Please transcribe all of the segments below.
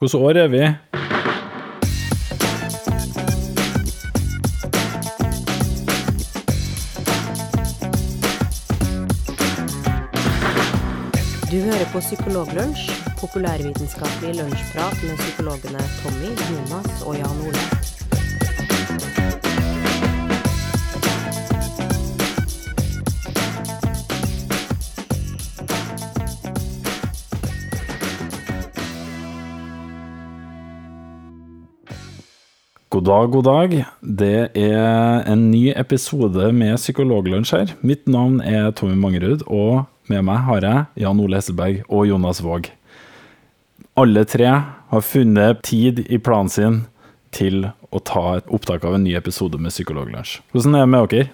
Hvilket år er vi? Du hører på Psykologlunsj, populærvitenskapelig lunsjprat med psykologene Tommy, Jonas og Jan Ole. God dag, god dag. Det er en ny episode med Psykologlunsj her. Mitt navn er Tommy Mangerud, og med meg har jeg Jan Ole Hesselberg og Jonas Våg. Alle tre har funnet tid i planen sin til å ta et opptak av en ny episode med Psykologlunsj. Hvordan er det med dere?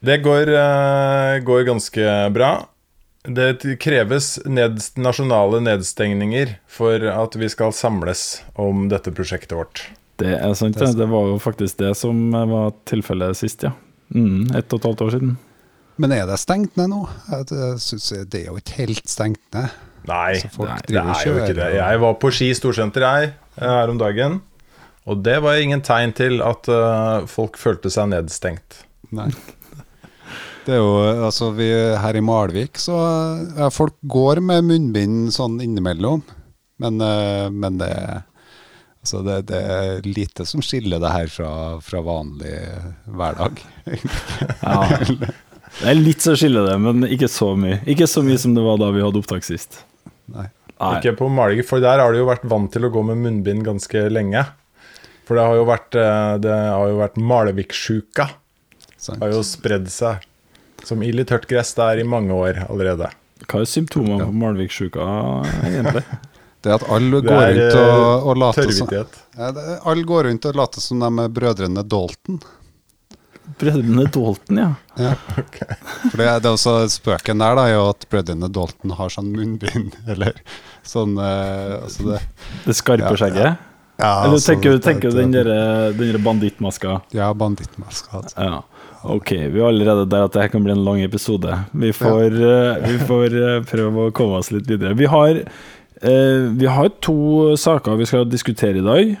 Det går, eh, går ganske bra. Det kreves ned, nasjonale nedstengninger for at vi skal samles om dette prosjektet vårt. Det er sant, det. Det var jo faktisk det som var tilfellet sist, ja. Mm, ett og et halvt år siden. Men er det stengt ned nå? Jeg, jeg synes det er jo ikke helt stengt ned. Nei, nei, det er jo ikke det. Jeg var på Ski storsenter jeg, her om dagen, og det var ingen tegn til at uh, folk følte seg nedstengt. Nei. Det er jo, altså vi, Her i Malvik så ja, Folk går med munnbind sånn innimellom, men, uh, men det, altså det, det er lite som skiller det her fra, fra vanlig hverdag. Ja. Det er litt som skiller det, men ikke så mye. Ikke så mye som det var da vi hadde opptak sist. Nei. Nei. Ikke på Malvik, for der har du jo vært vant til å gå med munnbind ganske lenge. For det har jo vært, eh, det har jo vært Malvik-sjuka. Har jo spredd seg som ild i tørt gress der i mange år allerede. Hva er symptomene på Malvik-sjuka, egentlig? Det at alle går er rundt og, og later som ja, det, Alle går rundt og later som de er brødrene Dalton. Brødrene Dalton, ja. Ja. For det, det er også spøken der, da, er jo at brødrene Dalton har sånn munnbind, eller sånn eh, altså det, Det skarpe Ja, skjegget. ja, Eller altså, tenker du tenker den der, den bandittmaska? Ja, bandittmaska. Altså. Ja. Ok, vi er allerede der at det her kan bli en lang episode. Vi får, eh, vi får eh, prøve å komme oss litt videre. Vi har, eh, vi har to saker vi skal diskutere i dag.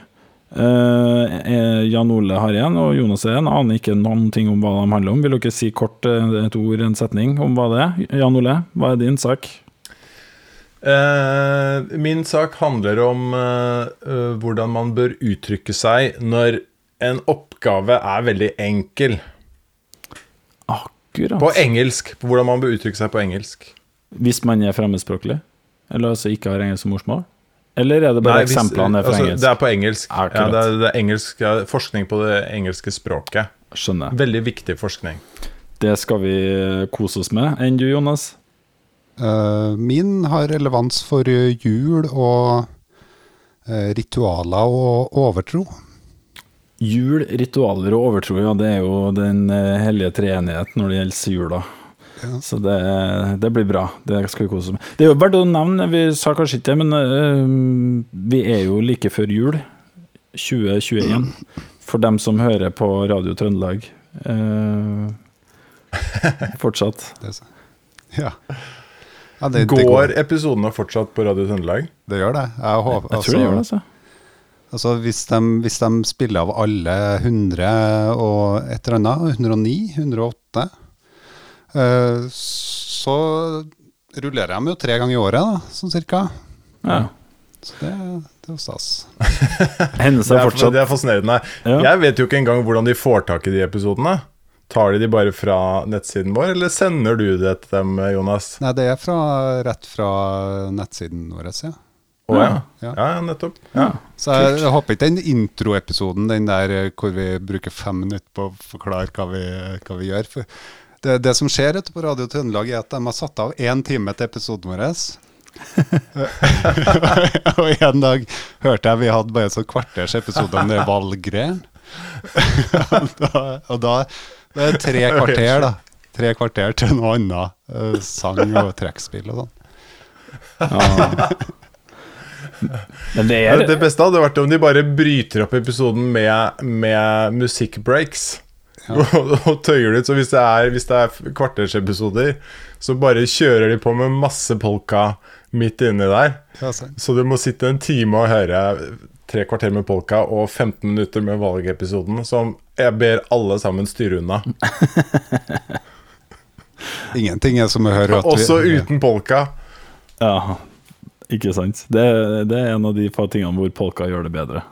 Eh, eh, Jan Ole har en, og Jonas har en. Aner ikke noen ting om hva de handler om. Vil dere si kort eh, et ord, en setning, om hva det er? Jan Ole, hva er din sak? Eh, min sak handler om eh, eh, hvordan man bør uttrykke seg når en oppgave er veldig enkel. Akkurat. På engelsk. På hvordan man bør uttrykke seg på engelsk. Hvis man er fremmedspråklig? Eller altså ikke har engelsk som morsmål? Eller er det bare Nei, hvis- eksemplene er fra altså, engelsk? Det er på engelsk. Ja, det, er, det er engelsk forskning på det engelske språket. Skjønner. Veldig viktig forskning. Det skal vi kose oss med. Enn du, Jonas? Uh, min har relevans for eh, jul og uh, ritualer og overtro. Jul, ritualer og overtro, ja, det er jo den eh, hellige treenighet når det gjelder jula. Ja. Så det, det blir bra. Det skal vi kose oss med. Det er jo verdt å nevne, vi sa kanskje ikke det, men uh, vi er jo like før jul. 2021. For dem som hører på Radio Trøndelag. uh, fortsatt. Det, er ja. Ja, det, det, Går går, episodene fortsatt på Radio Trøndelag? det gjør det. Jeg håper, Jeg tror det gjør det, altså. Altså hvis de, hvis de spiller av alle 100 og et eller annet, 109, 108, eh, så rullerer de jo tre ganger i året, da, sånn cirka. Ja. Så det, det er jo stas. Hender Det seg er, fortsatt. det er fascinerende. Ja. Jeg vet jo ikke engang hvordan de får tak i de episodene. Tar de de bare fra nettsiden vår, eller sender du det til dem, Jonas? Nei, det er fra, rett fra nettsiden vår, ja. Å ja. Ja. Ja, nettopp. Ja. Så jeg, jeg håper ikke den introepisoden, den der eh, hvor vi bruker fem minutter på å forklare hva vi, hva vi gjør. For det, det som skjer ute på Radio Trøndelag, er at de har satt av én time til episoden vår. og en dag hørte jeg vi hadde bare sånn kvarters episode om det valggreiene. da, og da det er tre kvarter, da. Tre kvarter til noe annet. eh, sang og trekkspill og sånn. Ja. Men det er Det beste hadde vært om de bare bryter opp episoden med, med musikkbreaks. Og, og tøyer det ut. Så hvis det er, hvis det er kvartersepisoder, så bare kjører de på med masse polka, midt inni der. Ja. Så du må sitte en time og høre tre kvarter med polka og 15 minutter med valgepisoden, som jeg ber alle sammen styre unna. Ingenting er som å høre at Også uten polka. Ja, ikke sant. Det, det er en av de få tingene hvor polka gjør det bedre.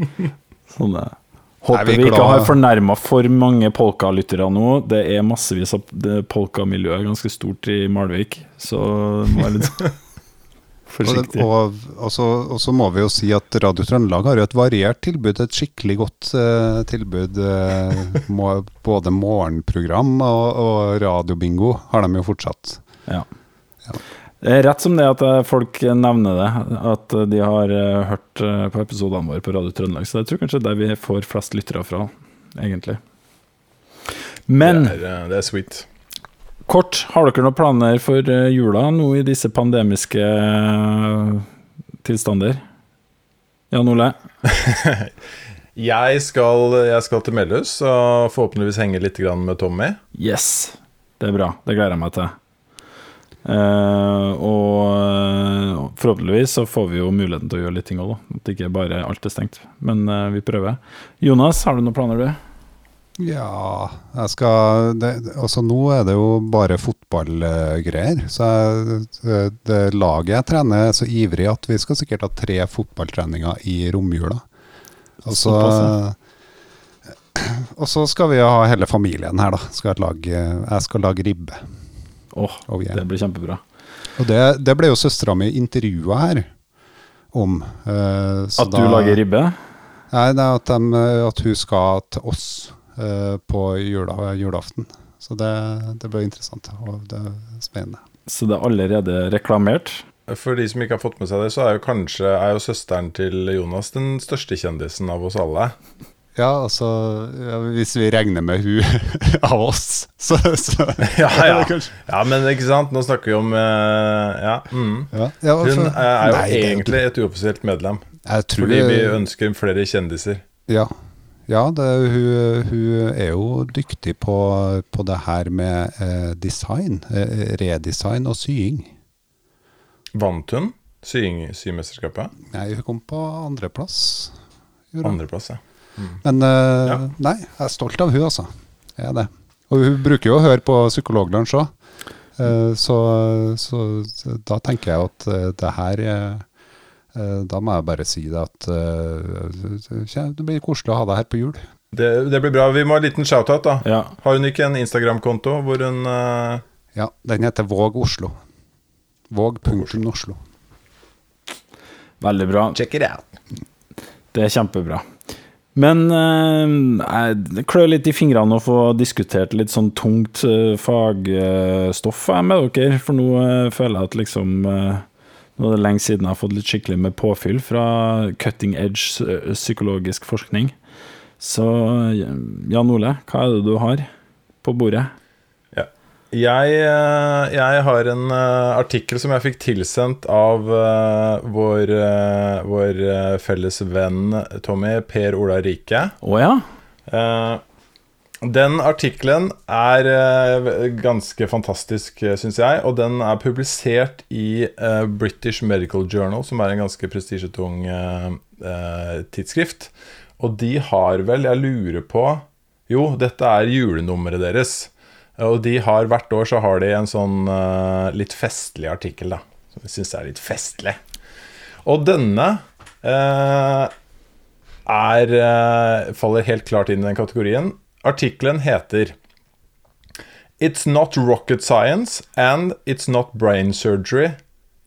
Sånn er det. Håper Er vi vi ikke har fornærma for mange polkalyttere nå. Det er massevis av polkamiljøet ganske stort i Malvik, så må være litt forsiktig. og, og, så, og så må vi jo si at Radio Trøndelag har jo et variert tilbud, et skikkelig godt eh, tilbud. eh, må, både morgenprogram og, og radiobingo har de jo fortsatt. Ja. Det er rett som det at eh, folk nevner det, at eh, de har eh, hørt på episodene våre på Radio Trøndelag. Så jeg tror kanskje det er der vi får flest lyttere fra, egentlig. Men Det er, det er sweet. kort, har dere noen planer for jula nå i disse pandemiske tilstander? Jan Ole? Jeg skal, jeg skal til Melhus og forhåpentligvis henge litt med Tommy. Yes, det er bra. Det gleder jeg meg til. Eh, og eh, forhåpentligvis så får vi jo muligheten til å gjøre litt ting òg, da. At ikke bare alt er stengt. Men uh, vi prøver. Jonas, har du noen planer, du? Ja, jeg skal det, Altså nå er det jo bare fotballgreier. Så jeg, det, det laget jeg trener er så ivrig at vi skal sikkert ha tre fotballtreninger i romjula. Og så og så skal vi ha hele familien her, da. Skal jeg, lage, jeg skal lage ribbe. Åh, Oh, yeah. det blir kjempebra. Og det, det ble jo søstera mi intervjua her om. Uh, så At du da- lager ribbe? Nei, det er at, dem, eh, at hun skal til oss uh, på jula, julaften. Så det, det ble interessant og det er spennende. Så det er allerede reklamert? For de som ikke har fått med seg det, så er jo kanskje er jo søsteren til Jonas den største kjendisen av oss alle. Ja, altså ja, Hvis vi regner med hun av oss, så, så Ja, ja. ja, men ikke sant, nå snakker vi om eh, Ja. Mm. ja, ja, Hun er er jo Nei, egentlig et uoffisielt medlem, fordi vi ønsker flere kjendiser. Ja, ja det, hun, hun er jo dyktig på, på det her med eh, design. Eh, redesign og sying. Vant hun sying, symesterskapet? Nei, hun kom på andreplass. Andreplass, ja. Men uh, Ja. nei, jeg er stolt av hun altså. Jeg er det. Og hun bruker jo å høre på Psykologlunsj òg. så, så, så da tenker jeg at eh, det her eh, eh, Da må jeg bare si det at eh, det blir koselig å ha deg her på jul. Det, det blir bra. Vi må ha en liten shout-out, da. Ja. Har hun ikke en Instagram-konto hvor hun eh, Ja, den heter Våg Oslo. Våg.oslo. Veldig bra. Check it out. Det er kjempebra. Men eh, jeg- klør litt i fingrene å få diskutert litt sånn tungt eh, fagstoff med dere, for nå eh, føler jeg at liksom eh, Nå er det lenge siden jeg har fått litt skikkelig med påfyll fra cutting edge eh, psykologisk forskning. Så eh, Jan Ole, hva er det du har på bordet? Jeg, eh, jeg har en eh, artikkel som jeg fikk tilsendt av uh, vår, uh, vår felles venn Tommy, Per Ola Rike. Oh, ja? Den artikkelen er ganske fantastisk, syns jeg. Og den er publisert i British Medical Journal, som er en ganske prestisjetung tidsskrift. Og de har vel, jeg lurer på Jo, dette er julenummeret deres. Og de har hvert år så har de en sånn uh, litt festlig artikkel, da. Som jeg syns er litt festlig. Og denne uh, er uh, faller helt klart inn i den kategorien. Artikkelen heter It's not rocket science and it's not brain surgery.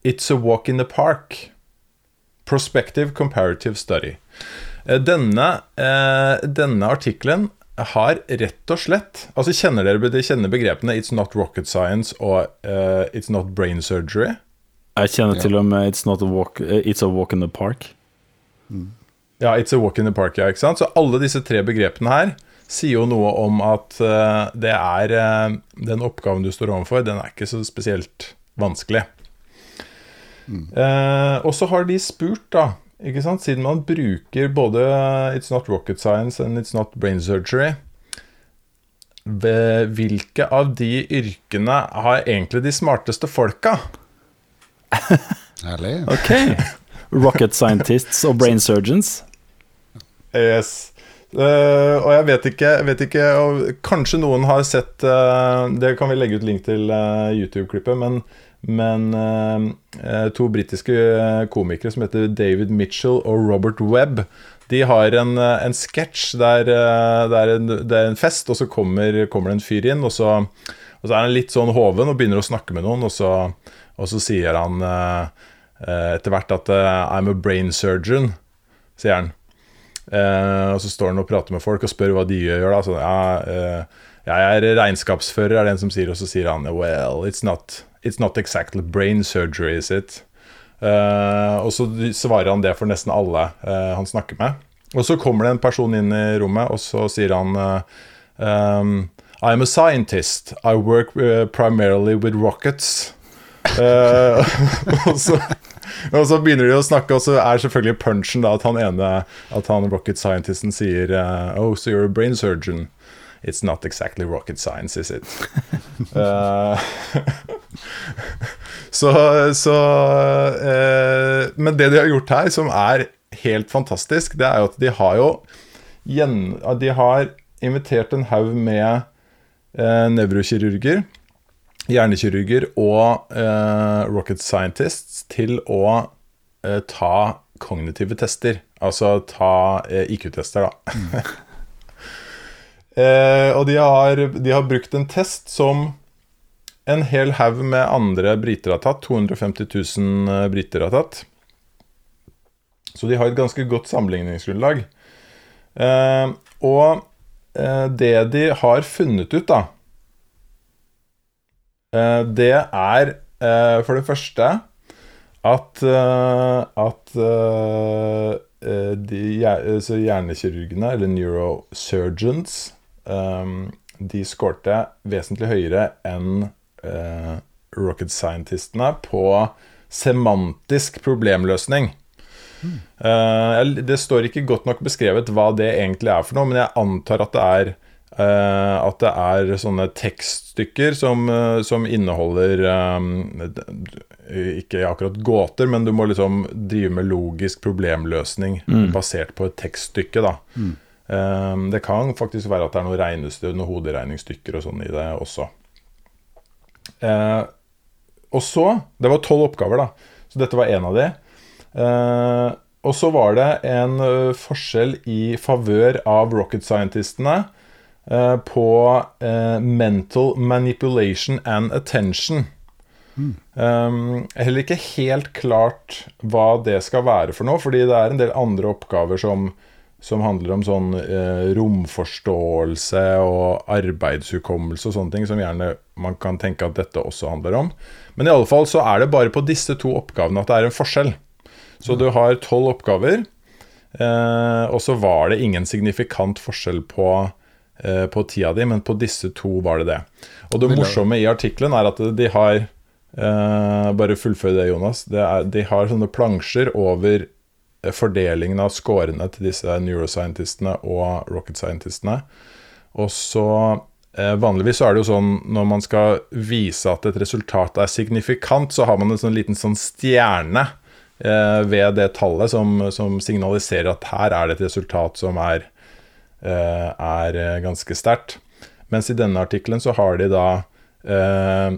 It's a walk in the park. Prospective comparative study. Eh, Denne, eh, denne artikkelen har rett og slett Altså Kjenner dere de kjenner begrepene 'it's not rocket science' og uh, 'it's not brain surgery'? Jeg kjenner til og med It's, not a walk, eh, it's a walk in the park. Ja, It's a walk in the park, ja, ikke sant? Så alle disse tre begrepene her sier jo noe om at uh, det er uh, Den oppgaven du står overfor, den er ikke så spesielt vanskelig. Eh, og så har de spurt, da, ikke sant, siden man bruker både It's not rocket science and It's not brain surgery ved Hvilke av de yrkene har egentlig de smarteste folka? Herlig. Ok. Rocket scientists og brain surgeons. Yes. Uh, og jeg vet ikke, vet ikke og Kanskje noen har sett uh, Det kan vi legge ut link til uh, YouTube-klippet, men, men eh, eh, to britiske eh, komikere som heter David Mitchell og Robert Webb, de har en, eh, en sketsj der det, er en, det er en fest, og så kommer, kommer det en fyr inn, og så, og så er han litt sånn hoven og begynner å snakke med noen, og så, og så sier han eh, etter hvert at I'm a brain surgeon, sier han. Eh, og så står han og prater med folk og spør hva de gjør. Da. sånn, ja, jeg er regnskapsfører, er det en som sier, og så sier han Well, it's not, it's not exactly brain surgery, is it? Uh, og så svarer han det for nesten alle uh, han snakker med. Og så kommer det en person inn i rommet, og så sier han eh, um, I'm a scientist. I work primarily with rockets. Og, så, og så begynner de å snakke, og så er selvfølgelig punchen da at han ene At han rocket scientisten sier Oh, so you're a brain surgeon. It's not exactly rocket science, is it? Eh, så så eh, Men det de har gjort her, som er helt fantastisk, det er jo at de har jo gjen, De har invitert en haug med eh, nevrokirurger hjernekirurger og eh, rocket scientists til å ta kognitive tester. Altså ta IQ-tester, da. eh, og de har, de har brukt en test som en hel haug med andre briter har tatt. 250 000 eh, briter har tatt. Så de har et ganske godt sammenligningsgrunnlag. Eh, og eh, det de har funnet ut, da Eh, det er for det første at, at de hjernekirurgene, eller neurosurgeons, de skårte vesentlig høyere enn rocket scientistene på semantisk problemløsning. Mm. det står ikke godt nok beskrevet hva det egentlig er for noe, men jeg antar at det er Uh, at det er sånne tekststykker som, som inneholder um, Ikke akkurat gåter, men du må liksom drive med logisk problemløsning mm. basert på et tekststykke. da mm. Um, Det kan faktisk være at det er noen regnestøv, noen hoderegningsstykker og sånn i det også. Uh, og så Det var tolv oppgaver, da. Så dette var én av de. og så var det en forskjell i favør av rocket scientistene Eh, på uh, mental manipulation and attention. Mm. Um, heller ikke helt klart hva det skal være for noe, fordi det er en del andre oppgaver som, som handler om sånn eh, romforståelse og arbeidshukommelse og sånne ting, som gjerne man kan tenke at dette også handler om. Men i alle fall så er det bare på disse to oppgavene at det er en forskjell. Så du har tolv oppgaver, og så var det ingen signifikant forskjell på Eh, på tida di, men på disse to var det det. Og det morsomme i artikkelen er at de har eh, Bare fullfør det, Jonas. Det er, de har sånne plansjer over eh, fordelingen av scorene til disse neuroscientistene og rocket scientistene. Og så eh, Vanligvis så er det jo sånn når man skal vise at et resultat er signifikant, så har man en sånn liten sånn stjerne eh, ved det tallet som, som signaliserer at her er det et resultat som er Eh, er eh, ganske sterkt. Mens i denne artikkelen så har de da eh,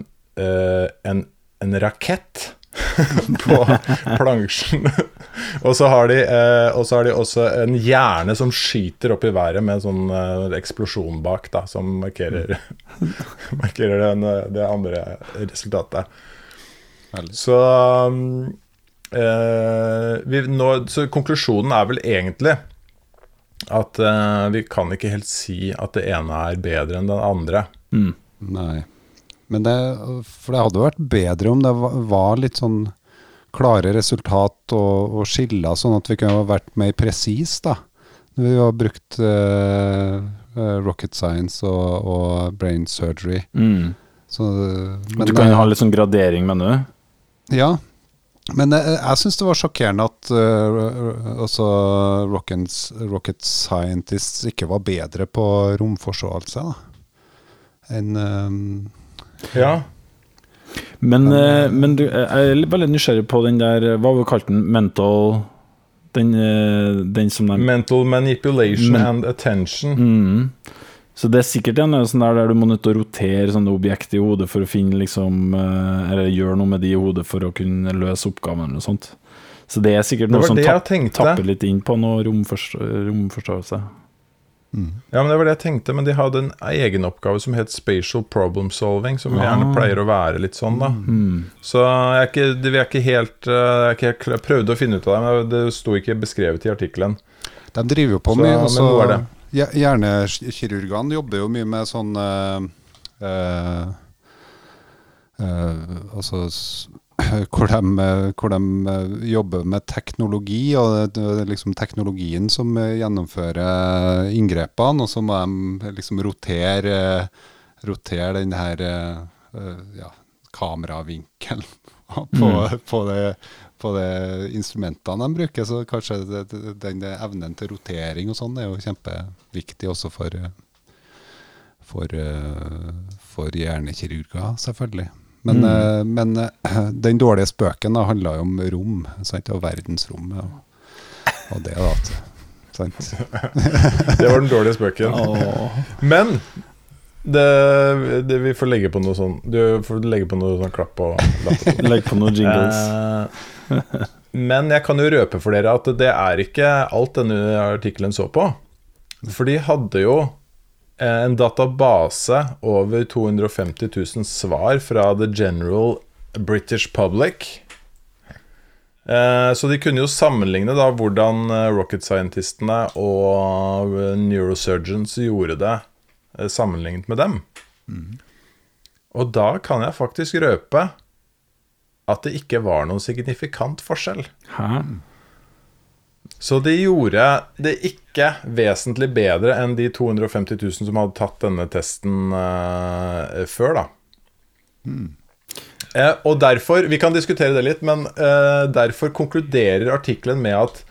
en, en rakett på plansjen. og, så har de, eh, og så har de også en hjerne som skyter opp i været med en sånn eh, eksplosjon bak, da, som markerer, markerer den, det andre resultatet. Så, eh, vi, nå, så konklusjonen er vel egentlig at uh, vi kan ikke helt si at det ene er bedre enn den andre. Mm. Nei. Men det, for det hadde vært bedre om det var litt sånn klare resultat og, og skiller, sånn at vi kunne vært mer presis da. Når vi har brukt uh, rocket science og, og brain surgery. Mm. Så, men, du kan jo ha litt sånn gradering, mener du? Ja, men jeg, jeg syns det var sjokkerende at uh, også Rockets, Rocket Scientists ikke var bedre på romforståelse enn um, Ja. Men, eh, men du, jeg er veldig nysgjerrig på den der Hva var kalt den? Mental Den, eh, den som de Mental manipulation Men- and attention. Mm. Så det er sikkert en sånn der, der du må nødt til å rotere sånne objekt i hodet for å finne liksom eh, Eller gjøre noe med de i hodet for å kunne løse oppgaven eller noe sånt. Så det er sikkert noe som tapp, tapper litt inn på noe romforstå romforståelse. Ja, men Det var det jeg tenkte, men de hadde en egen oppgave som het Spatial Problem Solving, som Ah. gjerne pleier å være litt sånn, da. Mm. Så jeg er ikke, er ikke helt, eh, jeg, er ikke helt jeg prøvde å finne ut av det, men det sto ikke beskrevet i artikkelen. De driver jo på Så, mye. men Altså, er. Hjernekirurgene jobber jo mye med sånn eh, eh, eh, Altså hvor de, eh, hvor de eh, jobber med teknologi, og det er liksom teknologien som eh, gjennomfører inngrepene, og så må de liksom rotere, rotere den her ja, kameravinkelen på, på, det, på det instrumentene de bruker. Så kanskje den evnen til rotering og sånn er jo kjempeviktig også for, for, for hjernekirurger, selvfølgelig. Men, mm. men eh, den dårlige spøken da handla jo om rom, sant? og verdensrommet. Og, og det, da. at- Sant? Det var den dårlige spøken. Men det, det, vi får legge på noe sånn Du får legge på noe sånn klapp og lapp. Legg på noen jingles. Eh, Men jeg kan jo røpe for dere at det er ikke alt denne artikkelen så på. For de hadde jo eh, en database over 250 000 svar fra the general British public. Eh, Så de kunne jo sammenligne da hvordan eh, rocket scientistene og eh, neurosurgeons gjorde det, eh, sammenlignet med dem. Og da kan jeg faktisk røpe at det ikke var noen signifikant forskjell. Hæ? Så de gjorde det ikke vesentlig bedre enn de 250 000 som hadde tatt denne testen uh, før, da. Eh, og derfor Vi kan diskutere det litt, men eh, derfor konkluderer artikkelen med at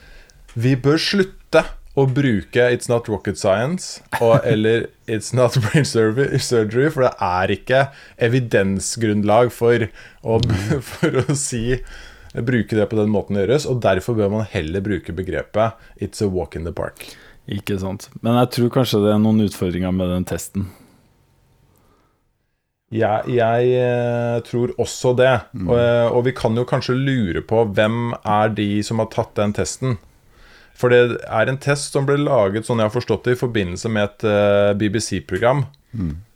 vi bør slutte å bruke 'It's not rocket science' og, eller 'It's not brain surgery', surgery, for det er ikke evidensgrunnlag for å, for å si bruke det på den måten det gjøres, og derfor bør man heller bruke begrepet 'It's a walk in the park'. Ikke sant. Men jeg tror kanskje det er noen utfordringer med den testen. Jeg, jeg eh, tror også det. Og, eh, og vi kan jo kanskje lure på hvem er de som har tatt den testen. For det er en test som ble laget, sånn jeg har forstått det, i forbindelse med et eh, BBC-program.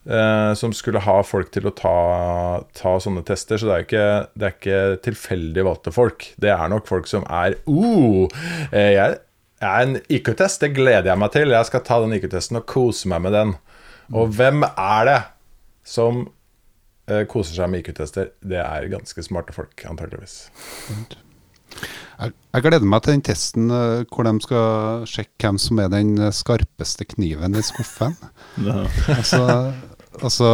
Eh, som skulle ha folk til å ta, ta sånne tester. Så det er, ikke, det er ikke tilfeldig valgte folk. Det er nok folk som er uh, eh, jeg, er en IQ-test, det gleder jeg meg til. Jeg skal ta den IQ-testen og kose meg med den. Og hvem er det som eh, koser seg med IQ-tester? Det er ganske smarte folk, antakeligvis. Jeg, jeg gleder meg til den testen eh, hvor de skal sjekke hvem som er den skarpeste kniven i skuffen. Altså, altså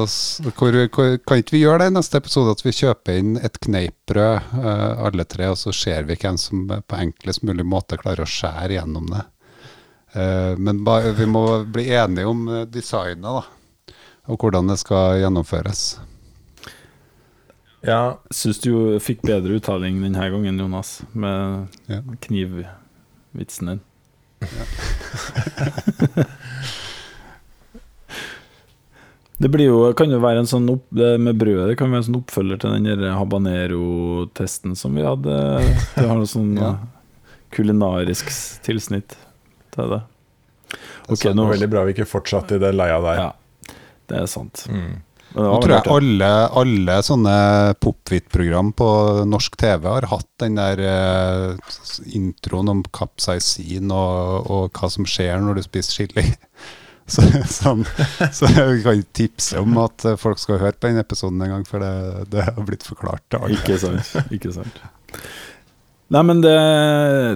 altså, hvor, hvor, Kan ikke vi gjøre det i neste episode, at vi kjøper inn et kneippbrød eh, alle tre, og så ser vi hvem som på enklest mulig måte klarer å skjære gjennom det. Eh, men ba, vi må bli enige om designet, da. Og hvordan det skal gjennomføres. Ja, Syns du fikk bedre uttaling denne gangen, Jonas, med Ja. knivvitsen din. Det blir jo, kan jo være en sånn opp, det med brødet Det kan være en sånn oppfølger til den habanero-testen som vi hadde. Du har noe sånn Ja. kulinarisk tilsnitt til det. Okay, det nå veldig bra vi ikke fortsatte i det leia der. Ja, det er sant. Mm. Nå tror jeg alle, alle sånne pop-hit-program på norsk TV har hatt den der uh, introen om kapsaisin og, og hva som skjer når du spiser chili. Så, sånn, så jeg kan tipse om at folk skal høre på den episoden en gang, for det, det har blitt forklart til alle. Ikke sant. Ikke sant. Nei, men det,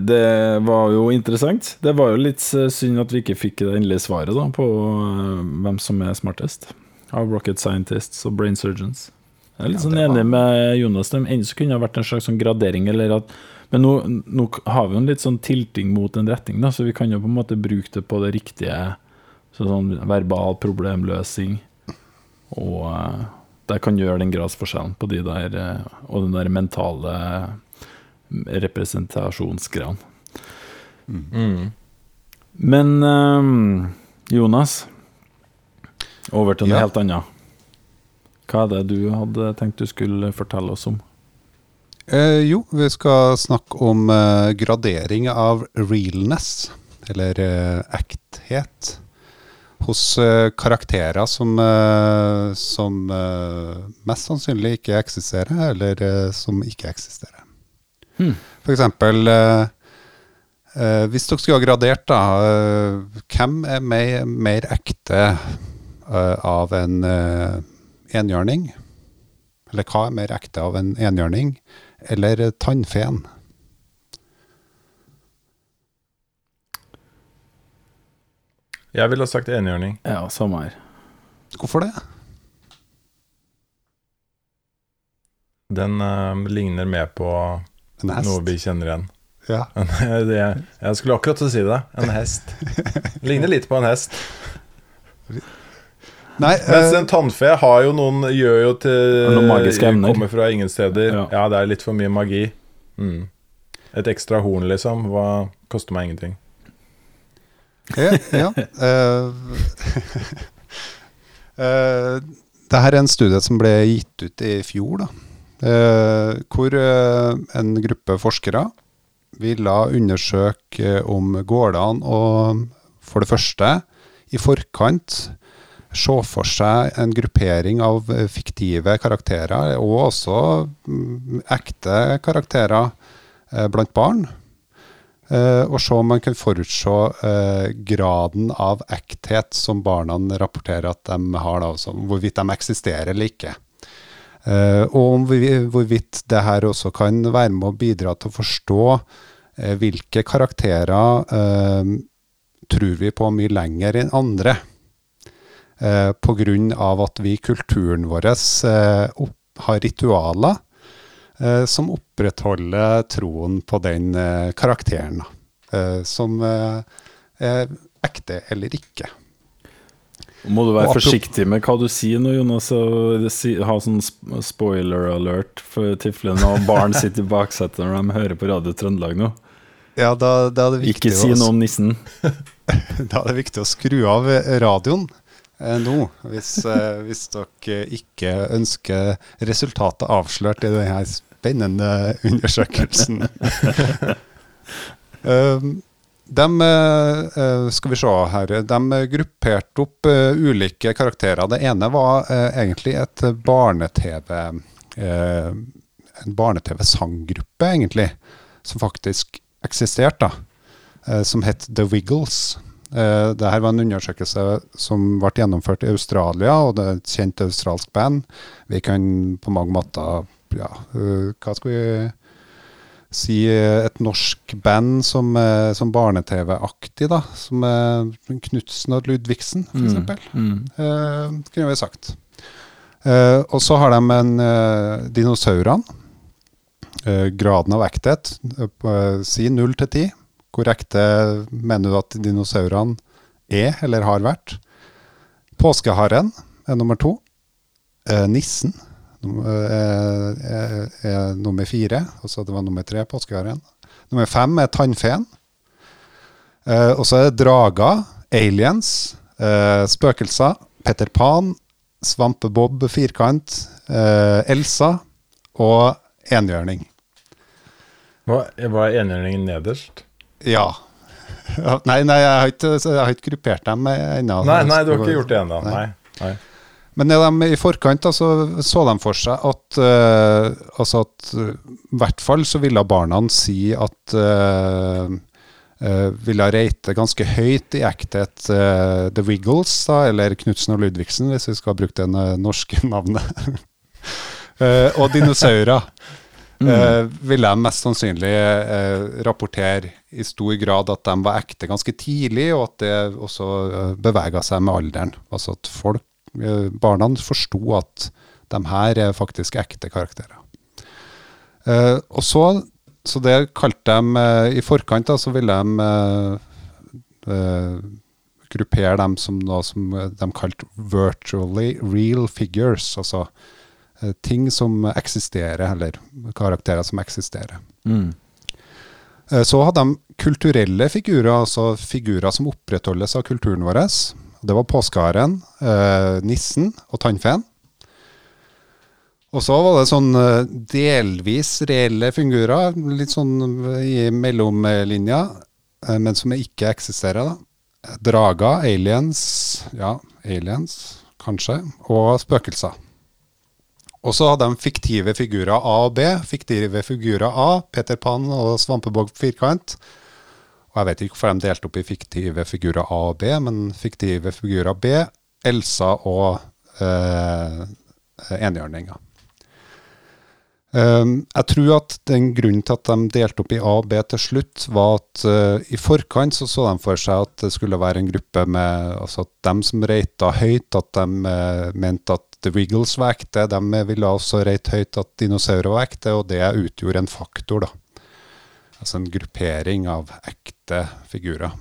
det var jo interessant. Det var jo litt eh, synd at vi ikke fikk det endelige svaret da, på eh, hvem som er smartest av rocket scientists og brain surgeons. Jeg er litt Ja, sånn enig var- med Jonas. De ene så kunne det ha vært en slags sånn gradering, eller at men nå, nå har vi jo en litt sånn tilting mot en retning, da, så vi kan jo på en måte bruke det på det riktige så sånn verbal problemløsing og, eh, jeg kan gjøre den gradsforskjellen på de der eh, og den der mentale representasjonsgreiene. Mm. Men eh, Jonas, over til noe Ja. helt annet. Hva er det du hadde tenkt du skulle fortelle oss om? Eh, jo, vi skal snakke om eh, gradering av realness, eller eh, ekthet, hos eh, karakterer som, eh, som eh, mest sannsynlig ikke eksisterer, eller som ikke eksisterer. Hmm. For eksempel, hvis dere skulle ha gradert, da, eh, hvem er mer, mer ekte av en eh, enhjørning? Eller hva er mer ekte av en enhjørning eller tannfen? Jeg ville ha sagt enhjørning. Ja, samme her. Hvorfor det? Den uh, ligner mer på En hest? noe vi kjenner igjen. Ja. Det, jeg skulle akkurat til å si det. En hest. Ligner litt på en hest. Nei, Mens eh, en tannfe har jo noen Gjør jo til noen magiske evner. Kommer fra ingen steder. Ja. Ja. det er litt for mye magi. Mm. Et ekstra horn, liksom. Hva koster meg ingenting. ja, ja. uh, eh, det her er en studie som ble gitt ut i fjor, da. Uh, hvor en gruppe forskere ville undersøke om går det an å for det første i forkant se for seg en gruppering av eh, fiktive karakterer, og også mm, ekte karakterer eh, blant barn. Eh, og se om man kan forutse graden av ekthet som barna rapporterer at de har, altså hvorvidt de eksisterer eller ikke. Og om hvorvidt det her også kan være med å bidra til å forstå hvilke karakterer tror vi på mye lenger enn andre. Eh, av at vi i kulturen vår eh, har ritualer eh, som opprettholder troen på den eh, karakteren. Eh, som eh, er ekte eller ikke. Må du være forsiktig med hva du sier nå, Jonas, og ha sånn spoiler alert for Tiflene og barn sitter i baksetet når de hører på Radio Trøndelag nå. Ja, da, da er det viktig Ikke si noe om nissen. Da er det viktig å skru av radioen nå, hvis, eh, hvis dere ikke ønsker resultatet avslørt i denne spennende undersøkelsen. um, de, eh, skal vi se her, de grupperte opp eh, ulike karakterer. Det ene var eh, egentlig et barne-TV eh, En barne-TV-sanggruppe, egentlig, som faktisk eksisterte, da, eh, som het The Wiggles. Uh, Dette var en undersøkelse som ble gjennomført i Australia, og det er et kjent australsk band. Vi kan på mange måter ja, eh, Hva skal vi si eh, Et norsk band som, eh, som barne-TV-aktig, da. Som Knutsen og Ludvigsen, for Mm, mm. Eh, kunne vi sagt. Eh, og så har de en dinosaurene. Eh, graden av ekthet. eh, eh, si 0 til 10. Hvor ekte mener du at dinosaurene er eller har vært? Påskeharen er nummer to. Eh, nissen eh, er, er nummer fire. Og så det var nummer tre, påskeharen. Nummer fem er tannfeen. Eh, og så er det drager, aliens, eh, spøkelser, Peter Pan, Svampebob firkant, Elsa og enhjørning. Hva er enhjørningen nederst? Ja. Nei, nei jeg, har ikke, jeg har ikke gruppert dem ennå. Nei, nei, du har ikke gjort det ennå. Nei. Nei. Men de, i forkant da, så, så de for seg at uh, altså at i hvert fall så ville barna si at uh, ville reite ganske høyt i ekthet uh, The Wiggles, da, eller Knutsen og Ludvigsen, hvis vi skal bruke det norske navnet. Og dinosaurer. Eh, ville de mest sannsynlig eh, rapportere i stor grad at de var ekte ganske tidlig, og at det også uh, bevega seg med alderen. Altså at folk, eh, barna forsto at de her er faktisk ekte karakterer. Eh, og så, så det kalte de eh, I forkant da, så ville de eh, eh, gruppere dem som noe som de kalte virtually real figures. Altså eh, ting som eksisterer, eller karakterer som eksisterer. Mm. Eh, Så hadde de kulturelle figurer, altså figurer som opprettholdes av kulturen vår. Det var påskeharen, eh, nissen og tannfeen. Og så var det sånn eh, delvis reelle figurer, litt sånn i mellomlinja, eh, men som ikke eksisterer. da. Drager, aliens, ja, aliens, kanskje, og spøkelser. Og så hadde de fiktive figurer A og B. Fiktive figurer A, Peter Pan og Svampebog firkant. Og jeg vet ikke hvorfor de delte opp i fiktive figurer A og B, men fiktive figurer B, Elsa og eh, enhjørninga. Um, jeg tror at den grunnen til at de delte opp i A og B til slutt, var at uh, i forkant så, så de for seg at det skulle være en gruppe med altså at dem som reita høyt, at de uh, mente at Wiggles var ekte. De ville også reite høyt at dinosaurer var ekte, og det utgjorde en faktor, da. Altså en gruppering av ekte figurer.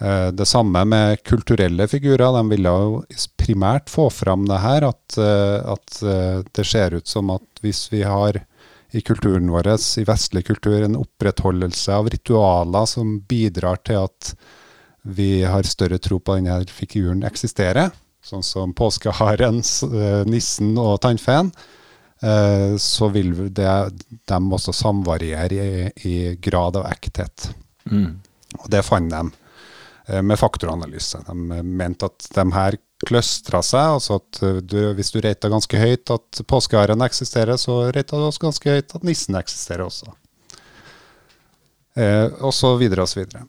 Eh, Det samme med kulturelle figurer. De ville jo primært få fram det her, at, eh, at eh, det ser ut som at hvis vi har i kulturen vår, i vestlig kultur, en opprettholdelse av ritualer som bidrar til at vi har større tro på at denne figuren eksisterer, sånn som påskeharen, eh, nissen og tannfeen, eh, så vil det, de også samvariere i, i grad av ekthet. Mm. Og det fant de eh, med faktoranalyse. De mente at de her kløstra seg, altså at du, hvis du reita ganske høyt at påskeharen eksisterer, så reita du også ganske høyt at nissen eksisterer også. Eh, og så videre og så videre.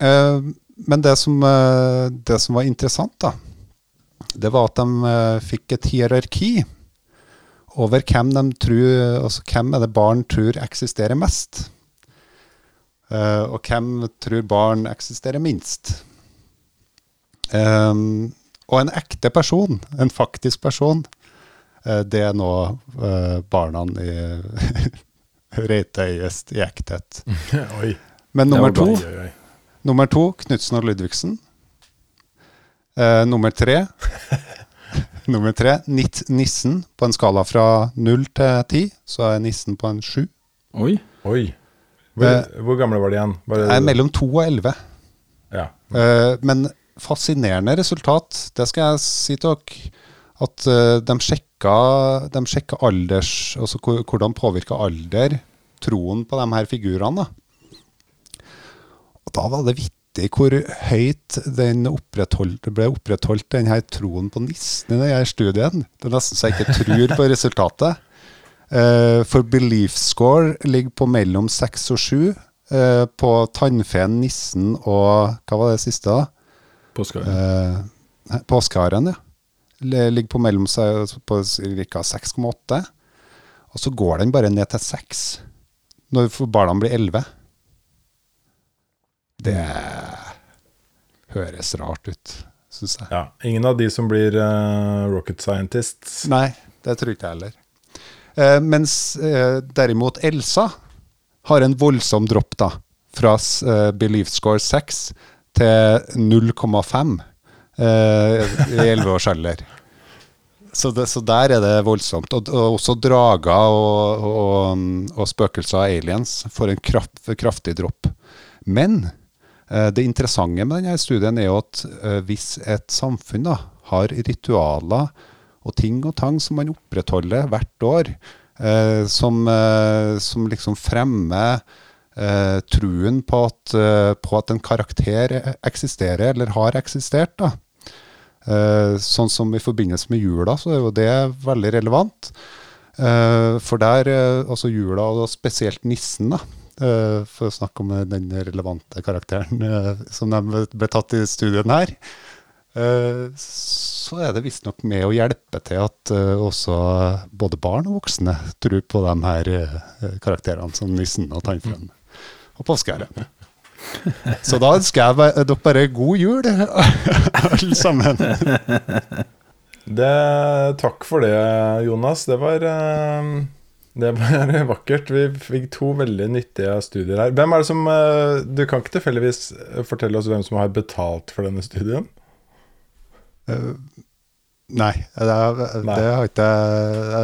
Eh, men det som, eh, det som var interessant, da, det var at de eh, fikk et hierarki over hvem de tror, altså hvem er det barn tror eksisterer mest. Eh, og hvem tror barn eksisterer minst? Ehm, og en ekte person, en faktisk person, eh, det er nå barna i reiteiest i ekthet. Men nummer to, nummer to Knutsen og Ludvigsen. Eh, nummer tre Nummer tre, Nitt Nissen. På en skala fra null til ti, så er nissen på en sju. Oi. Oi. Hvor, hvor gamle var de igjen? Var det- er mellom to og elleve. Ja. Eh, men fascinerende resultat, det skal jeg si til dere. At de sjekka, de sjekka alders Altså hvordan påvirka alder troen på de her figurene. Da. Og da var det vittig hvor høyt den opprettholdt, ble opprettholdt, den her troen på nissen i denne studien. Det er nesten så jeg ikke tror på resultatet. Uh, for belief score ligger på mellom seks og sju. uh, på tannfeen, nissen og Hva var det siste, da? Påskeharen. Uh, Påskeharen, ja. Ligger på mellom på ca. 6,8. Og så går den bare ned til 6 når barna blir 11. Det høres rart ut, syns jeg. ja. Ingen av de som blir uh, rocket scientists. Nei, det tror ikke jeg heller. Uh, mens uh, derimot Elsa har en voldsom dropp, da. Fra belief score 6 til 0,5 eh, i 11 års alder. Så, det, så der er det voldsomt. Og, og også drager og, og, og spøkelser og aliens får en kraft, kraftig dropp. Men det interessante med denne studien er jo at eh, hvis et samfunn da, har ritualer og ting og tang som man opprettholder hvert år, eh, som, eh, som liksom fremmer eh, truen på at, eh, på at en karakter eksisterer, eller har eksistert, da. Eh, sånn som i forbindelse med jula, så er jo det veldig relevant. Eh, for der, eh, altså jula, og spesielt nissen, da, eh, for å snakke om den relevante karakteren eh, som de ble tatt i studien her, eh, så er det visstnok med å hjelpe til at eh, også både barn og voksne tror på de her eh, karakterene som nissen og tannfeen og påskeharen. Så da ønsker jeg dere bare god jul, alle sammen. Det, takk for det, Jonas. Det var, eh, Det var vakkert. Vi fikk to veldig nyttige studier her. Hvem er det som eh, Du kan ikke tilfeldigvis fortelle oss hvem som har betalt for denne studien? Uh, nei, det, Nei. det har ikke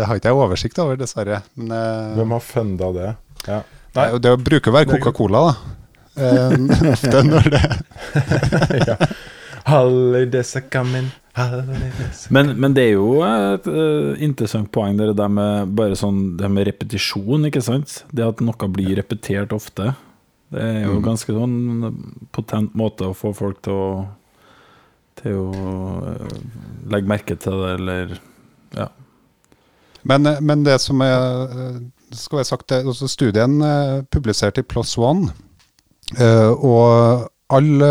har ikke jeg oversikt over, dessverre. Men uh, Hvem har funda det? Ja. nei, det bruker å være er- Coca-Cola, da. Eh, ofte når det ja. Holidays are coming, Men, men det er jo et uh, interessant poeng, det der med bare sånn det med repetisjon, ikke sant? Det at noe blir repetert ofte. Det er jo Mm. ganske sånn potent måte å få folk til å Til å eh, legge merke til det, eller Men, men det som er eh, skal være sagt, det, altså Studien er publisert i PLOS ONE. eh, og alle,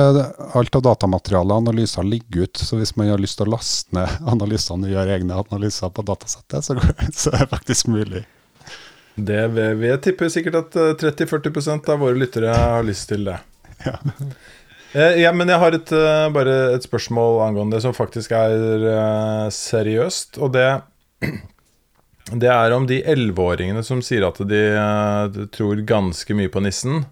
alt av datamateriale og analyser ligger ut. Så hvis man har lyst til å laste ned analysene og gjøre egne analyser på datasettet, så, så er det faktisk mulig. Det, vi, vi tipper sikkert at eh, 30-40% av våre lyttere har lyst til det. Ja. Eh, ja, men jeg har et, eh, bare et spørsmål angående det som faktisk er eh, seriøst. Og det, det er om de elleveåringene som sier at de, eh, tror ganske mye på nissen,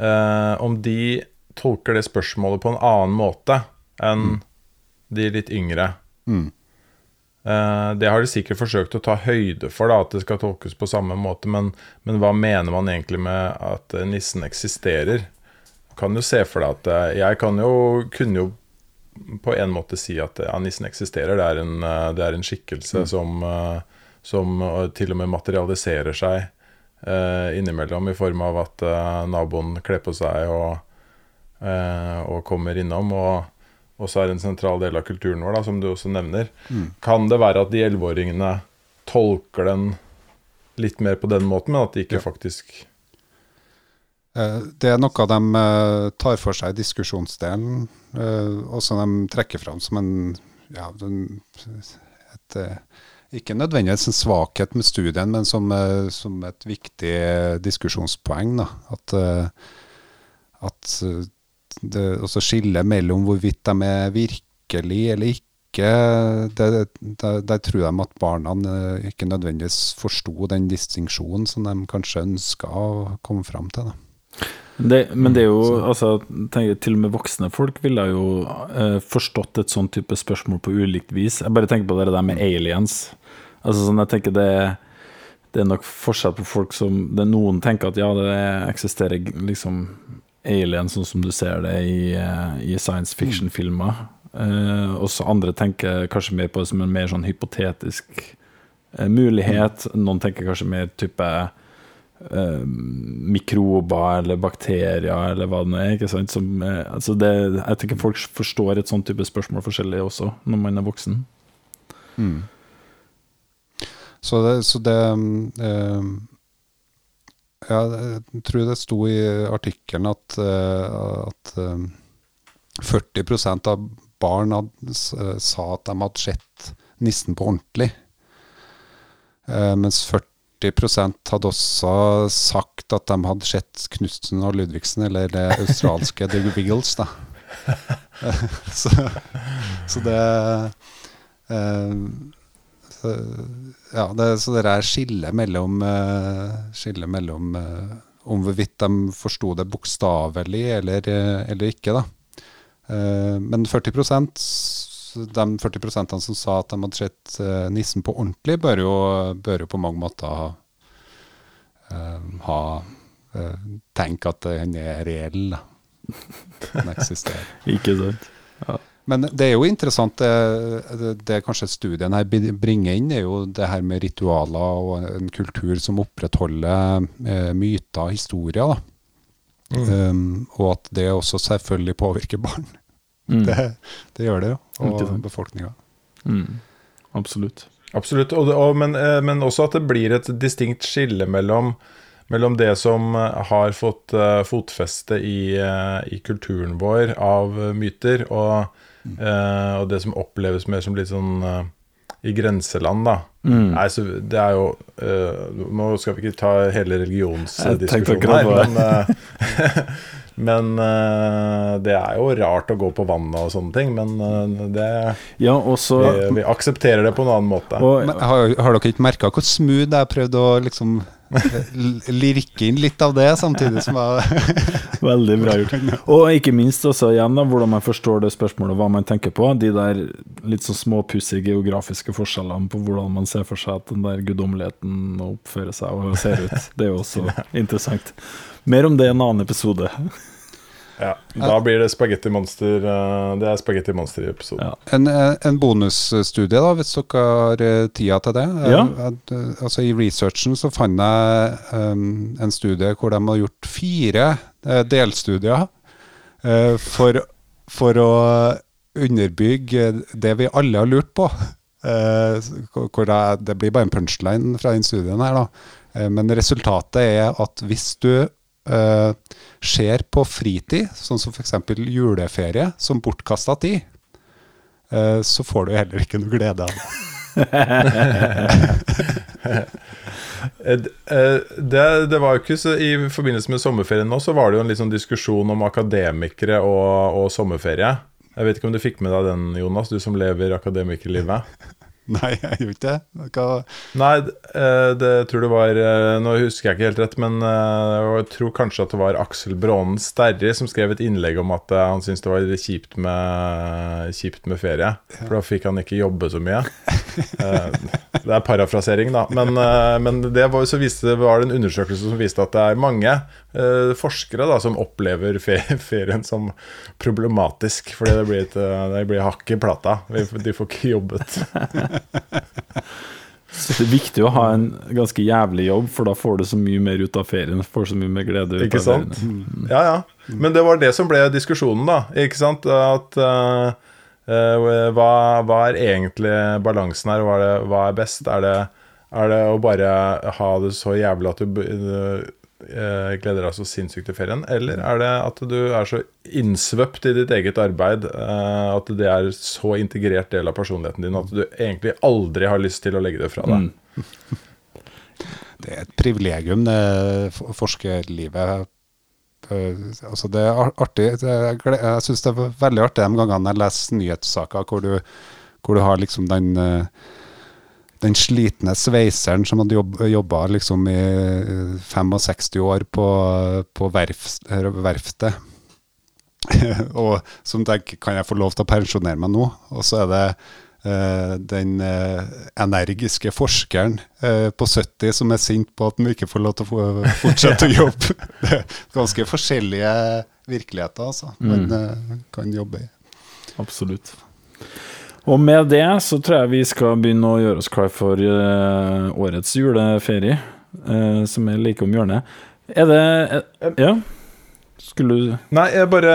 eh, om de tolker det spørsmålet på en annen måte enn de litt yngre. Mm. Uh, Det har de sikkert forsøkt å ta høyde for, da, at det skal tolkes på samme måte. Men, men hva mener man egentlig med at eh, nissen eksisterer? Kan jo se for deg at eh, Jeg kan jo, kunne jo på en måte si at ja, nissen eksisterer. Det er en, det er en skikkelse som, eh, som eh, til og med materialiserer seg uh, innimellom i form av at uh, naboen kler på seg og, og kommer innom. og også er en sentral del av kulturen vår, da, som du også nevner. Mm. Kan det være at de elleveåringene tolker den litt mer på den måten, men at de ikke Ja. faktisk Eh, Det er noe de eh, tar for seg i diskusjonsdelen, eh, og som de trekker fram som en ja, et, eh, Ikke nødvendigvis en svakhet med studien, men som, eh, som et viktig eh, diskusjonspoeng. Da. At, eh, at det også skillet mellom hvorvidt de er virkelig eller ikke, det- der tror de at barna eh, ikke nødvendigvis forsto den distinksjonen som de kanskje ønska å komme fram til. Det, Men det er jo altså, tenker, Til og med voksne folk ville jo eh, forstått et sånn type spørsmål på ulikt vis. Jeg bare tenker på det der med aliens. Altså sånn, jeg tenker det det er nok forskjell på folk som det, Noen tenker at ja, det eksisterer liksom aliens sånn som du ser det i, eh, i science fiction-filmer. Eh, også andre tenker kanskje mer på det som en mer sånn hypotetisk eh, mulighet. Noen tenker kanskje mer type eh, mikrober eller bakterier eller hva det nå er. Ikke sant? Som, altså det, jeg tenker folk forstår et sånt type spørsmål forskjellig også, når man er voksen. Mm. Så det, så det um, jeg tror det sto i artikkelen at, eh, at eh, 40 av barn eh, sa at de hadde sett nissen på ordentlig. Eh, mens 40% hadde også sagt at de hadde sett Knutsen og Ludvigsen, eller det australske The Wiggles, da. Eh, så, så det eh, så, ja, det, så det er skillet mellom, skille mellom eh, om hvorvidt de forsto det bokstavelig eller, eh, eller ikke. da. Eh, men 40 de 40% som sa at de hadde sett eh, nissen på ordentlig, bør jo, bør jo på mange måter ha, eh, ha eh, tenke at den er reell. Den eksisterer. Ikke sant? Men det er jo interessant, det, det, det kanskje studien her bringer inn, er jo det her med ritualer og en kultur som opprettholder eh, myter og historier. Da. Mm. Um, og at det også selvfølgelig påvirker barn. Mm. Det, det gjør det jo, og befolkninga. Mm. Absolutt. Absolutt. Og, det- og, men, eh, men også at det blir et distinkt skille mellom, mellom det som eh, har fått uh, fotfeste i, uh, i kulturen vår av myter, og, eh, og det som oppleves mer som litt sånn uh, i grenseland, da. Mm. Nei, så det er jo uh, Nå skal vi ikke ta hele religionsdiskusjonen her, men, Men uh, det er jo rart å gå på vannet og sånne ting. Men uh, det, Ja, også, vi, vi aksepterer det på en annen måte. og, Men har, har dere ikke merka hvor smooth jeg prøvde å liksom lirke inn litt av det, samtidig som jeg Veldig bra gjort. Og ikke minst også igjen da, hvordan man forstår det spørsmålet, hva man tenker på. De der litt sånn småpussige geografiske forskjellene på hvordan man ser for seg at den der guddommeligheten oppfører seg og ser ut. Det er jo også interessant. Mer om det i en annen episode. Ja, da blir det spagetti monster. eh, Det er spagetti monster i episoden. Ja. En, eh, en bonusstudie, da, hvis dere har eh, tida til det. Ja. altså I researchen så fant jeg um, en studie hvor de har gjort fire delstudier uh, for, for å underbygge det vi alle har lurt på. Uh, hvor det, det blir bare en punchline fra den studien her, da. Uh, men resultatet er at hvis du eh, skjer på fritid, sånn som f.eks. juleferie, som bortkasta tid, eh, så får du heller ikke noe glede av det. Eh, Det, det var jo ikke så I forbindelse med sommerferien nå, så var det jo en sånn diskusjon om akademikere og, og sommerferie. Jeg vet ikke om du fikk med deg den, Jonas, du som lever akademikerlivet? Nei, jeg gjorde ikke det. Hva, Nei, eh, det tror det var eh, Nå husker jeg ikke helt rett, men eh, jeg tror kanskje at det var Aksel Brånen Sterri som skrev et innlegg om at han syntes det var kjipt med, kjipt med ferie. For da fikk han ikke jobbe så mye. Det er parafrasering, da. Men, men det var, så viste, var det en undersøkelse som viste at det er mange forskere da, som opplever ferien som problematisk. Fordi det blir, et, det blir hakk i plata. De får ikke jobbet. Så det er viktig å ha en ganske jævlig jobb, for da får du så mye mer ut av ferien. Får så mye mer glede ut Ikke av sant? ferien. Ja, ja. Men det var det som ble diskusjonen, da. Ikke sant? At uh, uh, hva, hva er egentlig balansen her? Hva er, det, hva er best? Er det, er det å bare ha det så jævlig at du eh, gleder deg så sinnssykt til ferien? Eller er det at du er så innsvøpt i ditt eget arbeid eh, at det er så integrert del av personligheten din at du egentlig aldri har lyst til å legge det fra deg? Mm. det er et privilegium, det forskerlivet. Eh, altså det er artig. Jeg syns det er veldig artig de gangene jeg leser nyhetssaker hvor du, hvor du har liksom den eh, den slitne sveiseren som hadde jobb, jobba liksom i eh, 65 år på, på verf, verftet. og som tenker kan jeg få lov til å pensjonere meg nå? Og så er det uh, den uh, energiske forskeren uh, på 70 som er sint på at han ikke får lov til å få fortsette å jobbe. Det er ganske forskjellige virkeligheter altså, man eh, kan jobbe i. Absolutt. Og med det så tror jeg vi skal begynne å gjøre oss klar for uh, årets juleferie, uh, som er like om hjørnet. Er det uh, Ja? Skulle du Nei, jeg bare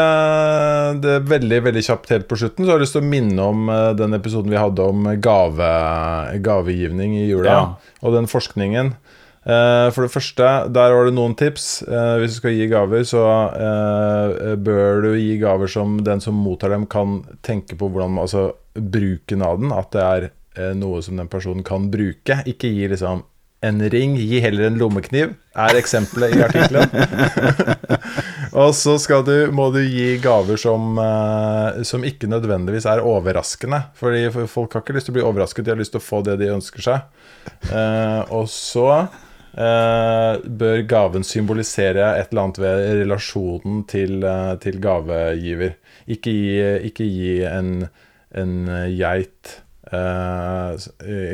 Det er veldig veldig kjapt helt på slutten. Så har jeg lyst til å minne om den episoden vi hadde om gave, gavegivning i jula. Ja. Og den forskningen. For det første, der var det noen tips. Hvis du skal gi gaver, så bør du gi gaver som den som mottar dem, kan tenke på hvordan Altså bruken av den. At det er eh, noe som den personen kan bruke. Ikke gi liksom en ring, gi heller en lommekniv, er eksempelet i artikkelen. Og så du, må du gi gaver som, eh, som ikke nødvendigvis er overraskende. Fordi folk har ikke lyst til å bli overrasket, de har lyst til å få det de ønsker seg. Eh, og så eh, bør gaven symbolisere et eller annet ved relasjonen til, eh, til gavegiver. Ikke gi, ikke gi en, en geit eh,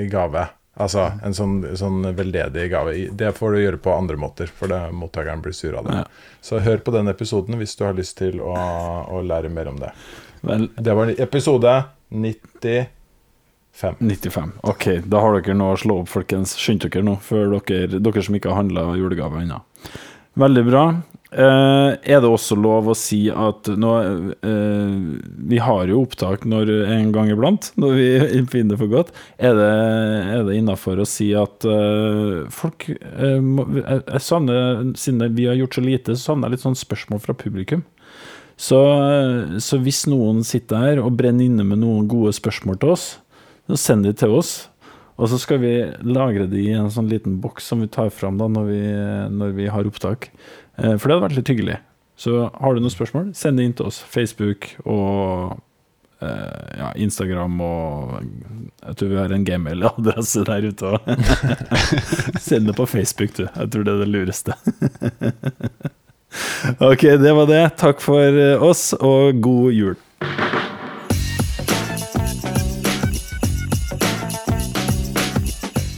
i gave. Altså en sånn, sånn veldedig gave. Det får du gjøre på andre måter, for det, mottakeren blir sur av det. Ja. Så hør på den episoden hvis du har lyst til å, å lære mer om det. Vel, Det var episode 95. 95. Ok, da har dere noe å slå opp, folkens. Skynd dere nå, før dere, dere som ikke har handla julegave ennå. Veldig bra. Eh, er det også lov å si at nå uh, Vi har jo opptak når, en gang iblant, når vi finner det for godt. Er det, er det innafor å si at uh, folk må, jeg, jeg savner, Siden vi har gjort så lite, så savner jeg litt sånn spørsmål fra publikum. Så, så hvis noen sitter her og brenner inne med noen gode spørsmål til oss, så send de til oss. Og så skal vi lagre de i en sånn liten boks som vi tar fram da når vi, når vi har opptak. Eh, For det hadde vært litt hyggelig. Så har du noen spørsmål, send det inn til oss. Facebook og eh, ja, Instagram og Jeg tror vi har en gmail-adresse der ute òg. send det på Facebook, du. Jeg tror det er det lureste. ok, det var det. Takk for eh, oss, og god jul.